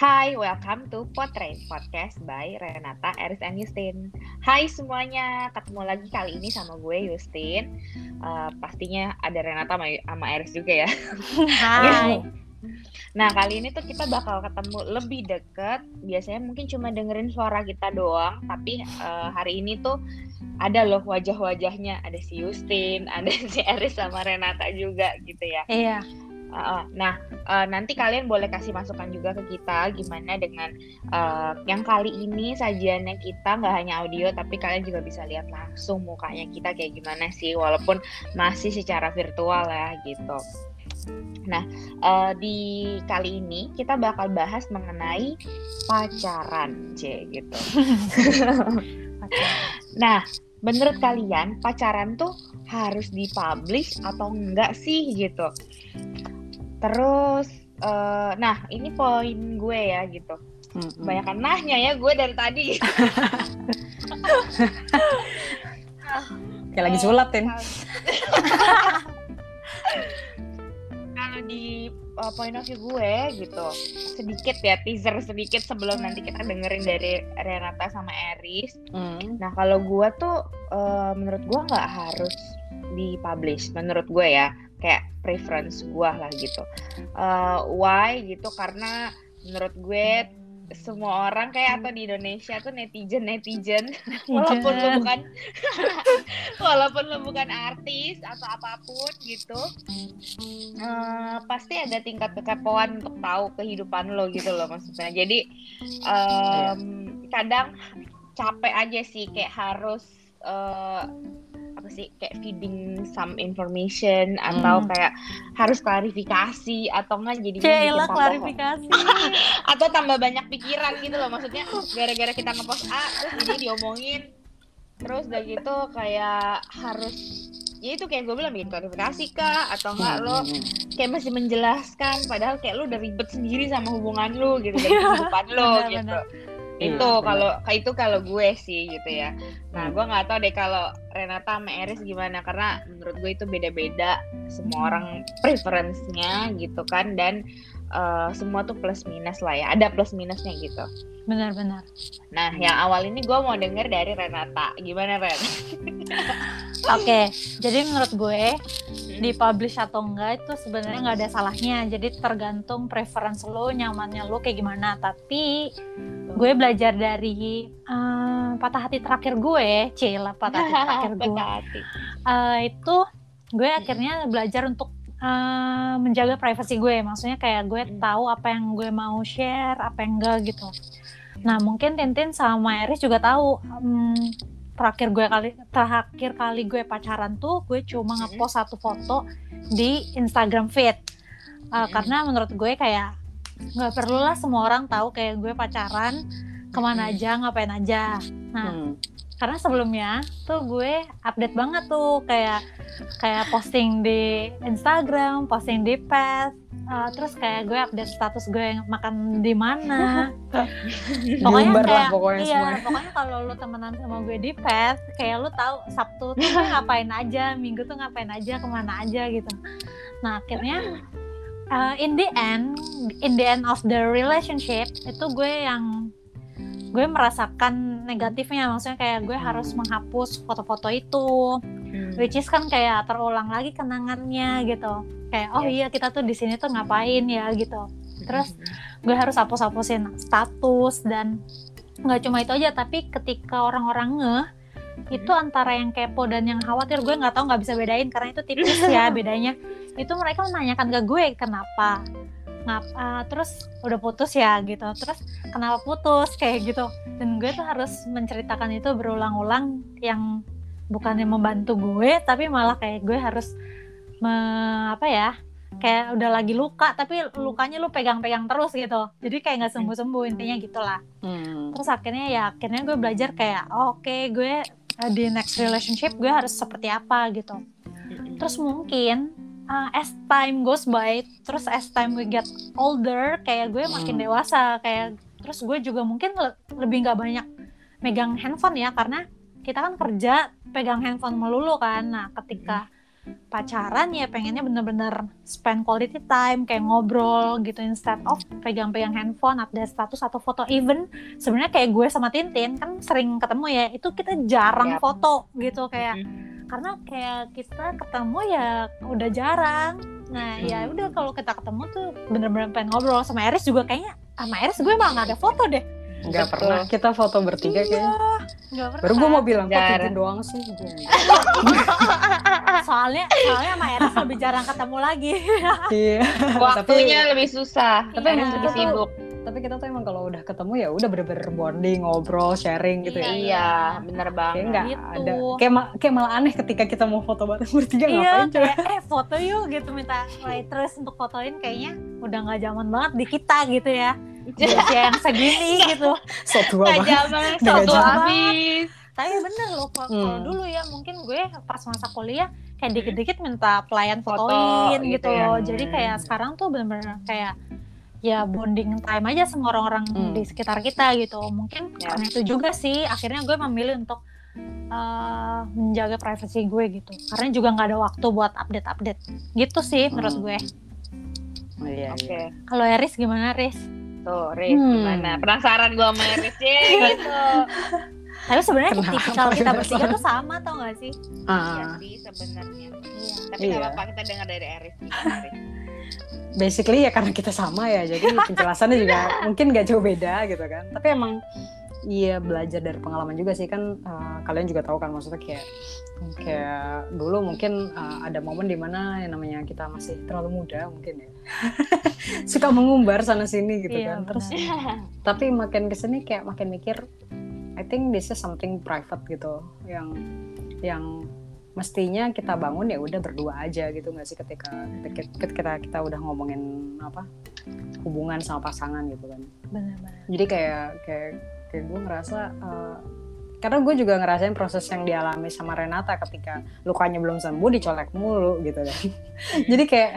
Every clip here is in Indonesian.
Hai, welcome to Portrait Podcast by Renata, Eris, and Justin. Hai semuanya, ketemu lagi kali ini sama gue Justin. Uh, pastinya ada Renata sama, sama Eris juga ya. Hai. Nah kali ini tuh kita bakal ketemu lebih deket. Biasanya mungkin cuma dengerin suara kita doang, tapi uh, hari ini tuh ada loh wajah-wajahnya. Ada si Justin, ada si Eris sama Renata juga gitu ya. Iya. Uh, nah, uh, nanti kalian boleh kasih masukan juga ke kita gimana dengan uh, yang kali ini sajiannya kita nggak hanya audio tapi kalian juga bisa lihat langsung mukanya kita kayak gimana sih walaupun masih secara virtual ya gitu. Nah, uh, di kali ini kita bakal bahas mengenai pacaran, C gitu. nah, menurut kalian pacaran tuh harus dipublish atau enggak sih gitu? Terus, uh, nah ini poin gue ya gitu. Mm-hmm. Banyak nanya ya gue dari tadi. Kayak lagi sulatin. Kalau di uh, point of view gue gitu, sedikit ya teaser sedikit sebelum nanti kita dengerin dari Renata sama Eris. Mm. Nah kalau gue tuh uh, menurut gue nggak harus dipublish menurut gue ya kayak preference gue lah gitu. Uh, why gitu karena menurut gue semua orang kayak atau di Indonesia tuh netizen netizen. Walaupun lu bukan walaupun lu bukan artis atau apa pun gitu uh, pasti ada tingkat kekepoan untuk tahu kehidupan lo gitu loh maksudnya. Jadi um, kadang capek aja sih kayak harus uh, sih kayak feeding some information atau hmm. kayak harus klarifikasi atau enggak jadi Cela klarifikasi. Atau tambah banyak pikiran gitu loh maksudnya gara-gara kita ngepost A terus jadi diomongin. Terus udah gitu kayak harus ya itu kayak gue bilang bikin klarifikasi kak atau enggak lo kayak masih menjelaskan padahal kayak lo udah ribet sendiri sama hubungan lo gitu dan kehidupan lo gitu. bener itu iya, kalau itu kalau gue sih gitu ya. Nah gue nggak tahu deh kalau Renata sama Eris gimana karena menurut gue itu beda-beda. Semua orang preferensinya gitu kan dan uh, semua tuh plus minus lah ya. Ada plus minusnya gitu. Benar-benar nah yang awal ini gue mau denger dari Renata. Gimana Ren? Oke, okay, jadi menurut gue di publish atau enggak itu sebenarnya nggak ada salahnya. Jadi tergantung preference lo, nyamannya lo kayak gimana. Tapi gue belajar dari uh, patah hati terakhir gue, cila patah hati terakhir gue. Uh, itu gue akhirnya belajar untuk uh, menjaga privasi gue. Maksudnya kayak gue hmm. tahu apa yang gue mau share, apa yang enggak gitu. Nah mungkin Tintin sama Eris juga tahu. Um, terakhir gue kali terakhir kali gue pacaran tuh gue cuma ngepost satu foto di Instagram feed. Uh, karena menurut gue kayak nggak perlu lah semua orang tahu kayak gue pacaran ke mana aja ngapain aja. Nah hmm. Karena sebelumnya tuh gue update banget tuh kayak kayak posting di Instagram posting di pet uh, terus kayak gue update status gue makan di mana pokoknya kayak lah pokoknya iya semua. pokoknya kalau lu temenan sama gue di pet kayak lu tahu sabtu tuh ngapain aja minggu tuh ngapain aja ke mana aja gitu nah akhirnya uh, in the end in the end of the relationship itu gue yang gue merasakan negatifnya. Maksudnya kayak gue harus menghapus foto-foto itu hmm. which is kan kayak terulang lagi kenangannya gitu. Kayak oh iya kita tuh di sini tuh ngapain ya? Gitu. Terus hmm. gue harus hapus-hapusin status dan nggak cuma itu aja tapi ketika orang-orang ngeh itu hmm. antara yang kepo dan yang khawatir gue nggak tahu nggak bisa bedain karena itu tipis ya bedanya. Itu mereka menanyakan ke gue kenapa ngap uh, terus udah putus ya gitu. Terus kenapa putus kayak gitu. Dan gue tuh harus menceritakan itu berulang-ulang yang bukannya membantu gue tapi malah kayak gue harus me, apa ya kayak udah lagi luka tapi lukanya lu pegang-pegang terus gitu. Jadi kayak nggak sembuh-sembuh intinya gitulah. Hmm. terus akhirnya ya akhirnya gue belajar kayak oh, oke okay, gue uh, di next relationship gue harus seperti apa gitu. Terus mungkin uh, as time goes by terus as time we get older kayak gue makin hmm. dewasa kayak terus gue juga mungkin le lebih nggak banyak megang handphone ya karena kita kan kerja pegang handphone melulu kan nah ketika hmm pacaran ya pengennya bener-bener spend quality time kayak ngobrol gitu instead of pegang-pegang handphone update status atau foto even sebenarnya kayak gue sama Tintin kan sering ketemu ya itu kita jarang yep. foto gitu kayak hmm. Karena kayak kita ketemu ya udah jarang nah hmm. ya udah kalau kita ketemu tuh bener-bener pengen ngobrol sama Eris juga kayaknya sama Eris gue malah gak ada foto deh Enggak pernah kita foto bertiga iya, kayaknya. Baru gue mau bilang kok Tintin doang sih. soalnya soalnya sama Eris lebih jarang ketemu lagi. iya. Waktunya tapi, lebih susah. Tapi iya. emang lebih sibuk. Tapi kita tuh emang kalau udah ketemu ya udah bener-bener bonding, ngobrol, sharing gitu ya. Iya, bener banget. Kayak enggak gitu. ada kayak, ma kayak malah aneh ketika kita mau foto bareng bertiga iya, ngapain coba. eh foto yuk gitu minta terus untuk fotoin kayaknya udah nggak zaman banget di kita gitu ya. Usia yang segini gitu. So tua banget. Zaman, so tua habis tapi bener loh kalau hmm. dulu ya mungkin gue pas masa kuliah kayak dikit-dikit minta pelayan fotoin Foto, gitu, gitu ya. loh jadi kayak sekarang tuh bener-bener kayak ya bonding time aja sama orang-orang hmm. di sekitar kita gitu mungkin ya. karena itu juga sih akhirnya gue memilih untuk uh, menjaga privasi gue gitu karena juga nggak ada waktu buat update-update gitu sih hmm. menurut gue oh, iya, Oke. Okay. Kalau Eris gimana Eris? Tuh, Riz hmm. gimana? Penasaran gue sama Riz ya gitu. Tapi sebenarnya tipikal kita bertiga tuh sama tau gak sih? Uh. Iya sih sebenarnya. Iya. Tapi iya. apa kita dengar dari Eris Basically ya karena kita sama ya, jadi penjelasannya juga mungkin gak jauh beda gitu kan. Tapi emang iya belajar dari pengalaman juga sih kan uh, kalian juga tahu kan maksudnya kayak kayak dulu mungkin uh, ada momen di mana yang namanya kita masih terlalu muda mungkin ya. Suka mengumbar sana sini gitu iya, kan. Terus tapi makin ke sini kayak makin mikir I think this is something private gitu yang yang mestinya kita bangun ya udah berdua aja gitu nggak sih ketika ketika kita kita udah ngomongin apa hubungan sama pasangan gitu kan. Benar-benar jadi kayak kayak kayak gue ngerasa uh, karena gue juga ngerasain proses yang dialami sama Renata ketika lukanya belum sembuh dicolek mulu gitu kan. Jadi kayak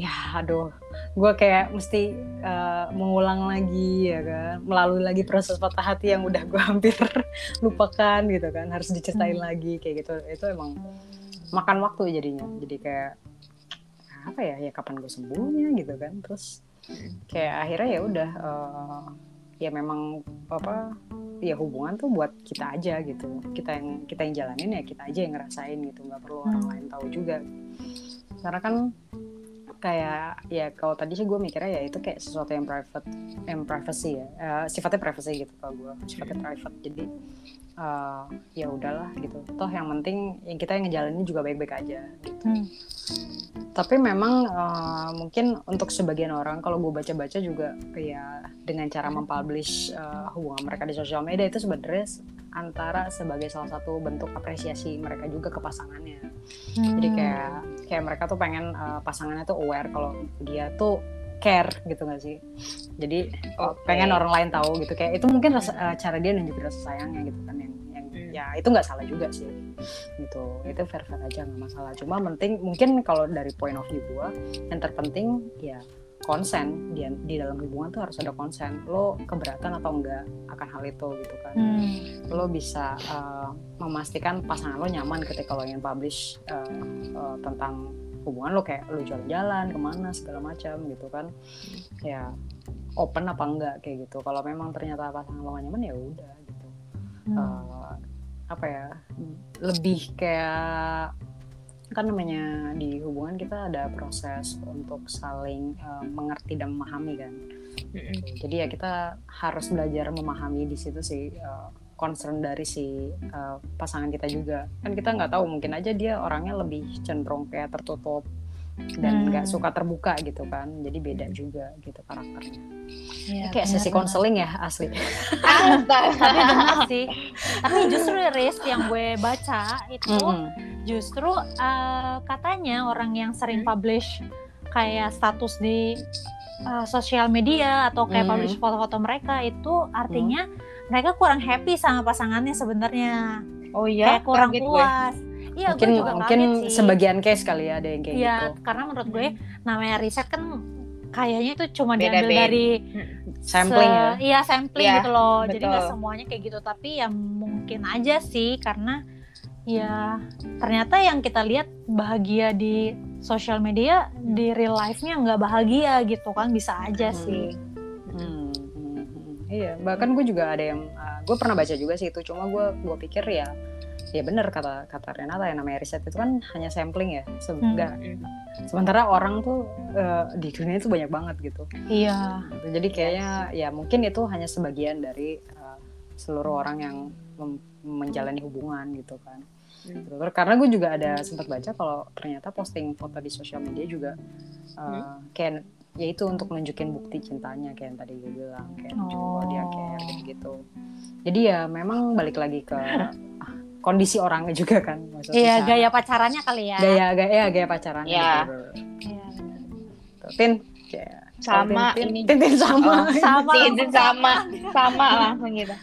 ya aduh gue kayak mesti uh, mengulang lagi ya kan. Melalui lagi proses patah hati yang udah gue hampir lupakan gitu kan. Harus diceritain hmm. lagi kayak gitu. Itu emang makan waktu jadinya. Jadi kayak apa ya ya kapan gue sembuhnya gitu kan. Terus kayak akhirnya ya udah uh, ya memang apa ya hubungan tuh buat kita aja gitu. Kita yang kita yang jalanin ya kita aja yang ngerasain gitu. Nggak perlu orang hmm. lain tahu juga. Karena kan kayak ya kalau tadi sih gue mikirnya ya itu kayak sesuatu yang private yang privacy ya. Uh, sifatnya privacy gitu kalau gue sifatnya private. Jadi uh, ya udahlah gitu. Toh yang penting yang kita yang ngejalanin juga baik-baik aja gitu. Hmm. tapi memang uh, mungkin untuk sebagian orang kalau gue baca-baca juga kayak dengan cara mempublish uh, hubungan mereka di sosial media itu sebenarnya antara sebagai salah satu bentuk apresiasi mereka juga ke pasangannya. Hmm. jadi kayak kayak mereka tuh pengen uh, pasangannya tuh aware kalau dia tuh care gitu gak sih jadi okay. pengen orang lain tahu gitu kayak itu mungkin rasa, uh, cara dia nunjukin rasa sayangnya gitu kan yang yang hmm. ya itu nggak salah juga sih gitu itu fair fair aja nggak masalah cuma penting mungkin kalau dari point of view gue yang terpenting ya konsen. Di, di dalam hubungan tuh harus ada konsen. Lo keberatan atau enggak akan hal itu gitu kan. Hmm. lo bisa uh, memastikan pasangan lo nyaman ketika lo ingin publish uh, uh, tentang hubungan lo. Kayak lo jalan-jalan ke mana segala macam gitu kan. Ya open apa enggak kayak gitu. Kalau memang ternyata pasangan lo nyaman ya udah gitu. Hmm. uh, apa ya lebih kayak kan namanya di hubungan kita ada proses untuk saling uh, mengerti dan memahami kan. Mm-hmm. jadi ya kita harus belajar memahami di situ sih uh, concern dari si uh, pasangan kita juga. Kan kita nggak tahu mungkin aja dia orangnya lebih cenderung kayak tertutup dan nggak hmm. suka terbuka gitu kan. Jadi beda juga gitu karakternya. Ya, kayak sesi konseling ya asli. Tapi benar sih. Tapi justru Riz yang gue baca itu hmm. Justru uh, katanya orang yang sering publish kayak status di uh, sosial media atau kayak hmm. publish foto-foto mereka itu artinya hmm. mereka kurang happy sama pasangannya sebenarnya oh iya kayak kurang puas gue Iya, mungkin gue juga mungkin sih. sebagian case kali ya ada yang kayak ya, gitu. karena menurut gue namanya riset kan kayaknya itu cuma Beda diambil dari sampling ya. Iya, sampling ya, gitu loh. Betul. Jadi nggak semuanya kayak gitu, tapi ya mungkin aja sih karena ya ternyata yang kita lihat bahagia di sosial media di real life-nya nggak bahagia gitu kan bisa aja Hmm. sih Hmm, hmm, hmm. Iya, bahkan gue juga ada yang uh, gue pernah baca juga sih itu, cuma gue gue pikir ya ya benar kata kata Renata yang namanya riset itu kan hanya sampling ya, Se- Hmm. sementara orang tuh uh, di dunia itu banyak banget gitu. iya Jadi kayaknya ya mungkin itu hanya sebagian dari uh, seluruh orang yang menjalani hubungan gitu kan. Hmm. Gitu. Karena gue juga ada sempat baca kalau ternyata posting foto di sosial media juga uh, kayak ya itu untuk nunjukin bukti cintanya kayak yang tadi gue bilang kayak nunjukin bahwa dia Oh. care gitu. Jadi ya memang balik lagi ke kondisi orangnya juga kan. Maksudnya iya gaya pacarannya kali ya gaya gaya ya, gaya pacarannya. Ya. gitu. Iya, benar. Tuh, Tin, kayak- Sama ini Tin, Tin, sama. Oh, sama Tin, langsung Tin, sama sama langsung gitu.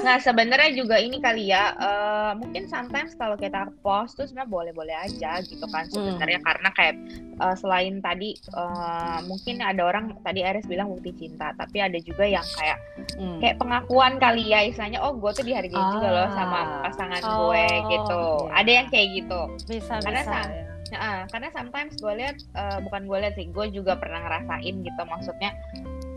Nah sebenarnya juga ini kali ya, eh, mungkin sometimes kalau kita post tuh sebenarnya boleh-boleh aja gitu kan sebenarnya karena kayak eh, selain tadi eh, mungkin ada orang tadi Aris bilang bukti cinta, tapi ada juga yang kayak Hmm. kayak pengakuan kali ya istilahnya oh gue tuh dihargain juga loh sama Ah. pasangan Oh, gue gitu. iya. Ada yang kayak gitu. bisa Karena bisa sama. Nah, karena sometimes gue lihat eh, bukan gue lihat sih, gue juga pernah ngerasain gitu maksudnya.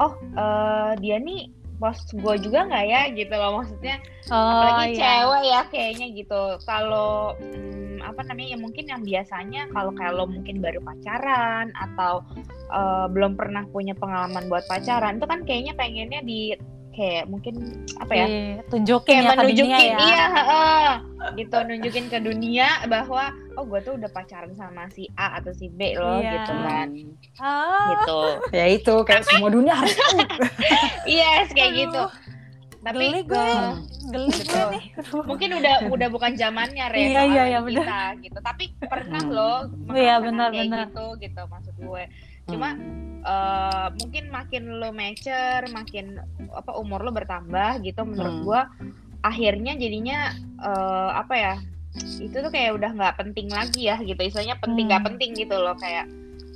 Oh, eh, dia nih post gue juga nggak ya gitu loh maksudnya. oh Apalagi iya cewek ya kayaknya gitu. Kalau hmm, apa namanya ya mungkin yang biasanya kalau kalau mungkin baru pacaran atau eh, belum pernah punya pengalaman buat pacaran itu kan kayaknya pengennya di kayak mungkin apa ya? tunjukin kayak ya menunjukin ya iya heeh. Gitu nunjukin ke dunia bahwa oh gue tuh udah pacaran sama si A atau si B loh Iya. gitu kan Ah, gitu ya itu kayak semua dunia harus tahu. yes kayak Aduh, gitu tapi geli gue. eh, geli gue Betul. nih mungkin udah udah bukan zamannya Re Iya, iya, iya, kita gitu tapi pernah Hmm. loh Iya, benar, kayak benar. gitu gitu maksud gue cuma Hmm. eh, mungkin makin lo mature makin apa umur lo bertambah gitu menurut Hmm. gua akhirnya jadinya eh, apa ya itu tuh kayak udah nggak penting lagi ya gitu istilahnya penting nggak Hmm. penting gitu loh kayak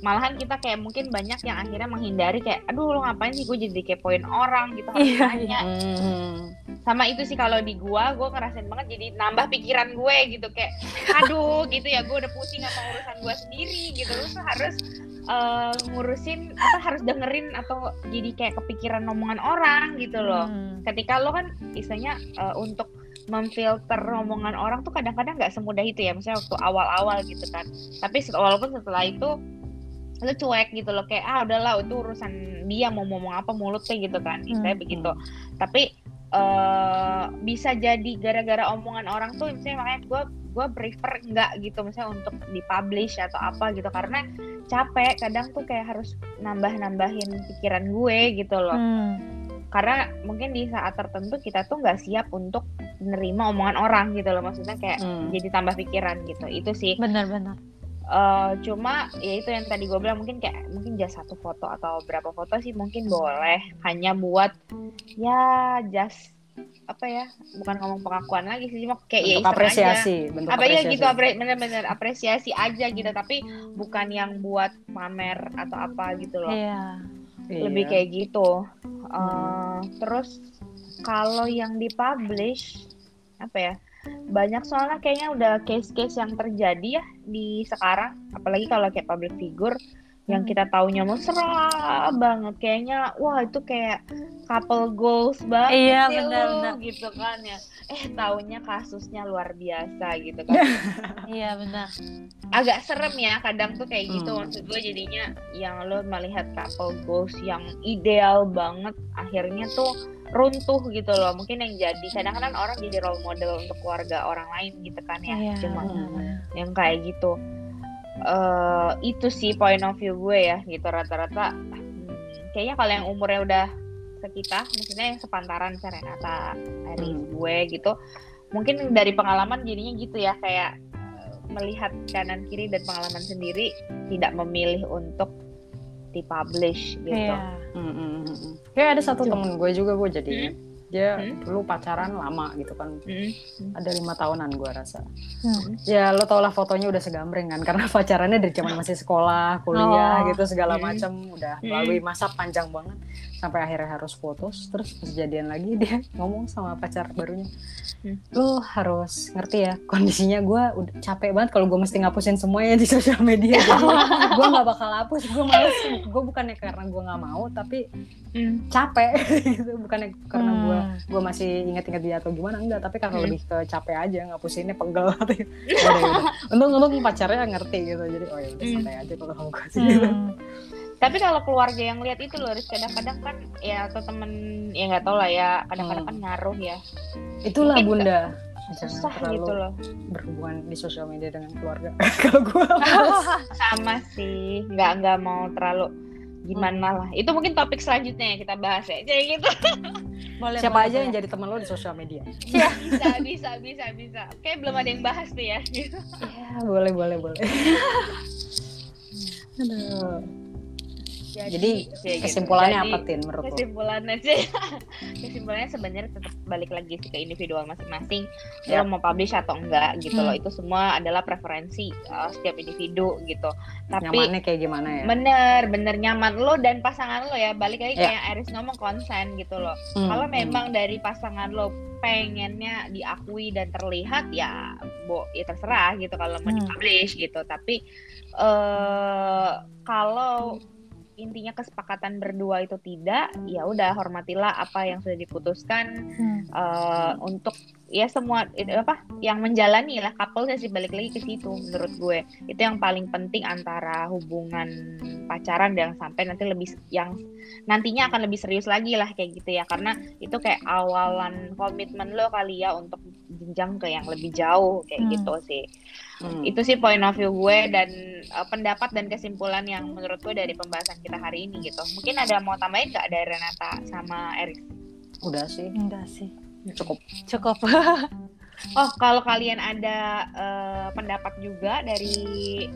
malahan kita kayak mungkin banyak yang akhirnya menghindari kayak aduh lo ngapain sih gue jadi kepoin orang gitu harus Iya, nanya Hmm. sama itu sih kalau di gua gua ngerasain banget jadi nambah pikiran gue gitu kayak aduh gitu ya gue udah pusing sama urusan gua sendiri gitu tuh harus eh, ngurusin apa harus dengerin atau jadi kayak kepikiran omongan orang gitu loh Hmm. ketika lo kan istilahnya eh, untuk memfilter omongan orang tuh kadang-kadang nggak semudah itu ya misalnya waktu awal-awal gitu kan tapi walaupun setelah itu lo cuek gitu loh kayak ah udahlah itu urusan dia mau ngomong apa mulutnya gitu kan istilahnya Hmm. begitu tapi eh bisa jadi gara-gara omongan orang tuh misalnya makanya gue gue prefer enggak gitu misalnya untuk dipublish atau apa gitu. Karena capek kadang tuh kayak harus nambah-nambahin pikiran gue gitu loh. Hmm. karena mungkin di saat tertentu kita tuh nggak siap untuk menerima omongan orang gitu loh. Maksudnya kayak Hmm. jadi tambah pikiran gitu. Itu sih. Benar-benar Eh, cuma ya itu yang tadi gue bilang mungkin kayak mungkin just satu foto atau berapa foto sih mungkin boleh hanya buat ya just apa ya bukan ngomong pengakuan lagi sih cuma kayak ya bentuk iseng apresiasi aja. bentuk apa ya apresiasi. gitu apre bener-bener apresiasi aja gitu tapi bukan yang buat pamer atau apa gitu loh iya Iya. lebih kayak gitu Eh, terus kalau yang dipublish apa ya banyak soalnya kayaknya udah case-case yang terjadi ya di sekarang apalagi kalau kayak public figure yang Hmm. kita taunya mesra banget kayaknya wah itu kayak couple goals banget Iya, sih lu, benar-benar. gitu kan ya eh taunya kasusnya luar biasa gitu kan iya benar agak serem ya kadang tuh kayak gitu Hmm. maksud gue jadinya yang lo melihat couple goals yang ideal banget akhirnya tuh runtuh gitu loh. Mungkin yang jadi kadang-kadang orang jadi role model untuk keluarga orang lain gitu kan ya. Iya. Cuma benar-benar. yang kayak gitu. Eh itu sih point of view gue ya gitu. Rata-rata hmm, kayaknya kalau yang umurnya udah sekitar maksudnya yang sepantaran misalnya Renata Aris Hmm. gue gitu mungkin dari pengalaman jadinya gitu ya. Kayak eh, melihat kanan kiri dan pengalaman sendiri tidak memilih untuk dipublish gitu iya Hmm, hmm. Kayak ada satu Cuma- temen gue juga gue jadi Hmm? dia Hmm. dulu pacaran lama gitu kan Hmm. ada lima tahunan gue rasa Hmm. ya lo tau lah fotonya udah segambreng kan karena pacarannya dari zaman masih sekolah kuliah Oh. gitu segala Hmm. macam udah Hmm. melalui masa panjang banget sampai akhirnya harus putus terus pas jadian lagi dia ngomong sama pacar barunya Hmm. lo harus ngerti ya kondisinya gue udah capek banget kalau gue mesti ngapusin semuanya di sosial media jadi gue nggak bakal hapus gue males gue bukannya karena gue nggak mau tapi Hmm. capek gitu bukannya karena gue Hmm. gue masih inget-inget dia atau gimana enggak tapi karena Hmm. lebih ke capek aja ngapusinnya pegel gitu. Ya untung untung pacarnya ngerti gitu jadi oh ya udah Hmm. santai aja kalau kamu kasih gitu. Tapi kalau keluarga yang lihat itu loh, kadang-kadang kan ya atau temen ya nggak tahu lah ya, kadang-kadang Hmm. kan ngaruh ya. itulah Mungkin bunda jangan Susah terlalu gitu loh. berhubungan di sosial media dengan keluarga kalau gue Sama sih, nggak nggak mau terlalu gimana Hmm. lah. Itu mungkin topik selanjutnya yang kita bahas ya. Jadi gitu. Boleh, siapa boleh, aja yang boleh. jadi teman lo di sosial media bisa, bisa, bisa, bisa. Kayak belum ada yang bahas tuh ya. ya boleh boleh boleh Aduh. Jadi ya gitu. kesimpulannya Jadi, apa tin menurut kesimpulannya sih kesimpulannya sebenarnya tetap balik lagi sih ke individual masing-masing Ya. lo mau publish atau enggak gitu loh Hmm. itu semua adalah preferensi uh, setiap individu gitu tapi nyamannya kayak gimana ya bener bener nyaman lo dan pasangan lo ya balik lagi Ya. kayak Aris ngomong konsen gitu loh Hmm, kalau hmm. memang dari pasangan lo pengennya diakui dan terlihat ya bo ya terserah gitu kalau mau Hmm. dipublish gitu tapi eh kalau intinya kesepakatan berdua itu tidak ya udah hormatilah apa yang sudah diputuskan Hmm. eh, untuk ya semua itu apa yang menjalani lah couple sih balik lagi ke situ menurut gue itu yang paling penting antara hubungan pacaran dan sampai nanti lebih yang nantinya akan lebih serius lagi lah kayak gitu ya karena itu kayak awalan komitmen lo kali ya untuk jenjang ke yang lebih jauh kayak Hmm. gitu sih Hmm. itu sih point of view gue dan uh, pendapat dan kesimpulan yang menurut gue dari pembahasan kita hari ini gitu mungkin ada mau tambahin nggak dari Renata sama Erik udah sih Enggak sih. cukup Cukup. oh kalau kalian ada uh, pendapat juga dari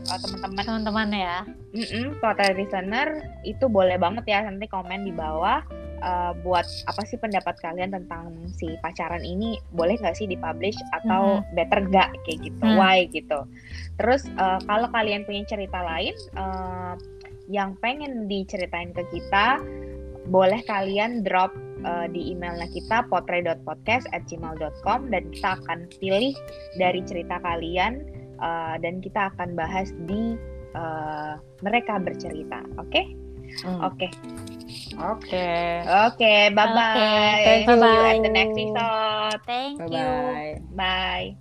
uh, teman-teman Teman-teman ya. mm para listener itu boleh banget ya nanti komen di bawah uh, buat apa sih pendapat kalian tentang si pacaran ini? Boleh nggak sih dipublish atau better nggak? Kayak gitu. Hmm. why gitu. Terus uh, kalau kalian punya cerita lain uh, yang pengen diceritain ke kita boleh kalian drop uh, di emailnya kita potre.podcast@gmail.com dan kita akan pilih dari cerita kalian uh, dan kita akan bahas di uh, mereka bercerita. Oke? Hmm. oke oke. Oke bye bye Oke, thank you. see you at the next episode. Thank bye you. bye bye